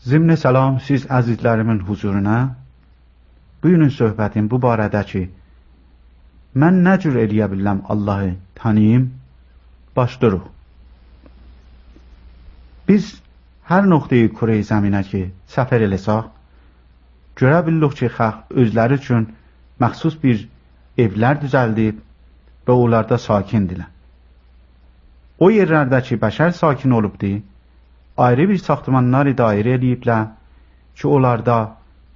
Zimni salam siz əzizlərimin huzuruna. Bugünün söhbətim bu barədə ki, mən nə cür eləyə biləm Allahı tanıyım, başlayırıq. Biz hər noxtayı Kurey zəminə ki, səfər eləsək, görə bilirik ki, xalq özləri üçün məxsus bir evlər düzəldib və onlarda sakindirlər. O yerlərdə ki, bəşər sakin olubdur, ayrı bir saxtamanlar dairə eləyiblər ki, onlarda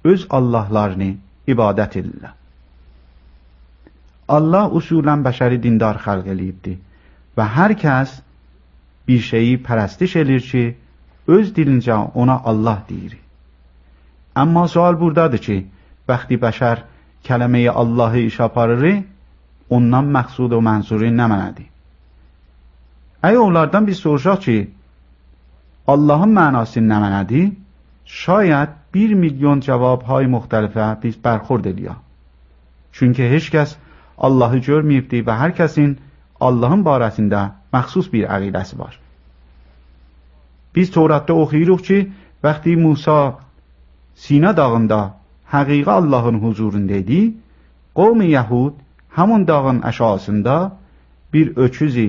öz Allahlarını ibadət edirlər. Allah usulən bəşəri dindar xəlq eləyibdir və hər kəs bir şeyi pərəstiş edir ki, öz dilincə ona Allah deyir. Amma sual buradadır ki, vəxti bəşər kələməyi Allahı iş aparır, ondan məqsud və mənzuri nə mənədir? Əgər onlardan bir soruşaq ki, Allahın mənası nə mənədir? Şayət bir milyon cavabهای müxtəlifə biz bərxurd eləyək. Çünki heç kəs Allahı görməyibdir və hər kəsin Allahın barəsində məxsus bir əqidəsi var. Biz Tevratda oxuyuruq ki, vəxti Musa Sina dağında həqiqi Allahın huzurunda idi, qovmi Yahud həmin dağın əşasında bir öküzü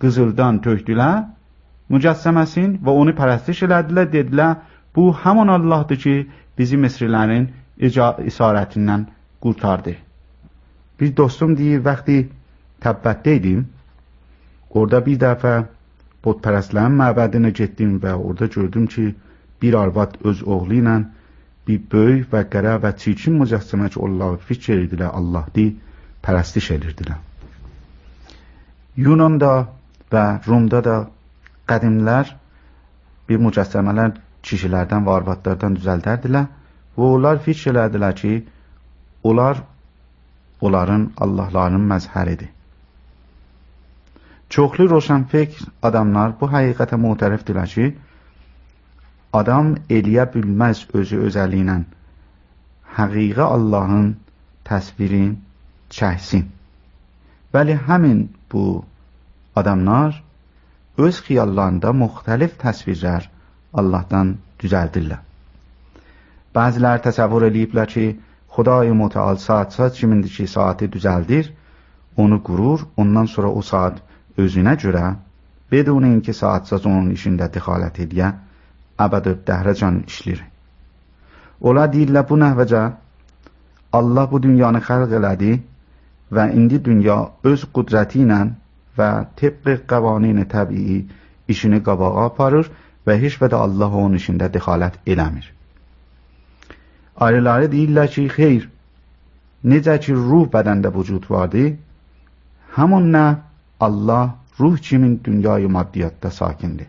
qızıldan tökdülər mücəssəməsin və onu pərəstiş elədilər, dedilər, bu həman Allahdır ki, bizi Misrilərin isarətindən qurtardı. Bir dostum deyir, vaxtı təbbətdə idim, orada bir dəfə botpərəstlərin məbədinə getdim və orada gördüm ki, bir arvad öz oğlu ilə bir böyük və qərə və çirkin mücəssəmə ki, Allah fikr edirdilər, Allahdır, pərəstiş edirdilər. Yunanda və Rumda da qədimlər bir mücəssəmələr kişilərdən və arvadlardan düzəldərdilər və onlar fikr elədilər ki, onlar onların Allahlarının məzhəridir. Çoxlu roşanfikr adamlar bu həqiqətə muhtərifdirlər ki, adam eləyə bilməz özü özəli ilə həqiqi Allahın təsvirin çəksin. Bəli, həmin bu adamlar öz xiyallarında müxtəlif təsvirlər Allahdan düzəldirlər. Bəziləri təsəvvür eləyiblər ki, Xuday Mütəal saat saat kimindiki saati düzəldir, onu qurur, ondan sonra o saat özünə görə, bedun inki saatsaz onun işində dixalət ediyə, əbəd dəhrəcan işlir. Ola deyirlər bu nəhvəcə, Allah bu dünyanı xəlq elədi və indi dünya öz qudrəti ilə və طبق قوانین təbii işini qabağa aparır və heç vədə Allah onun işində dexalət eləmir. Ayrıları deyirlər ki, xeyr, necə ki ruh bədəndə vücud vardır, həmin nə Allah ruh kimin dünyayı maddiyatda sakindir.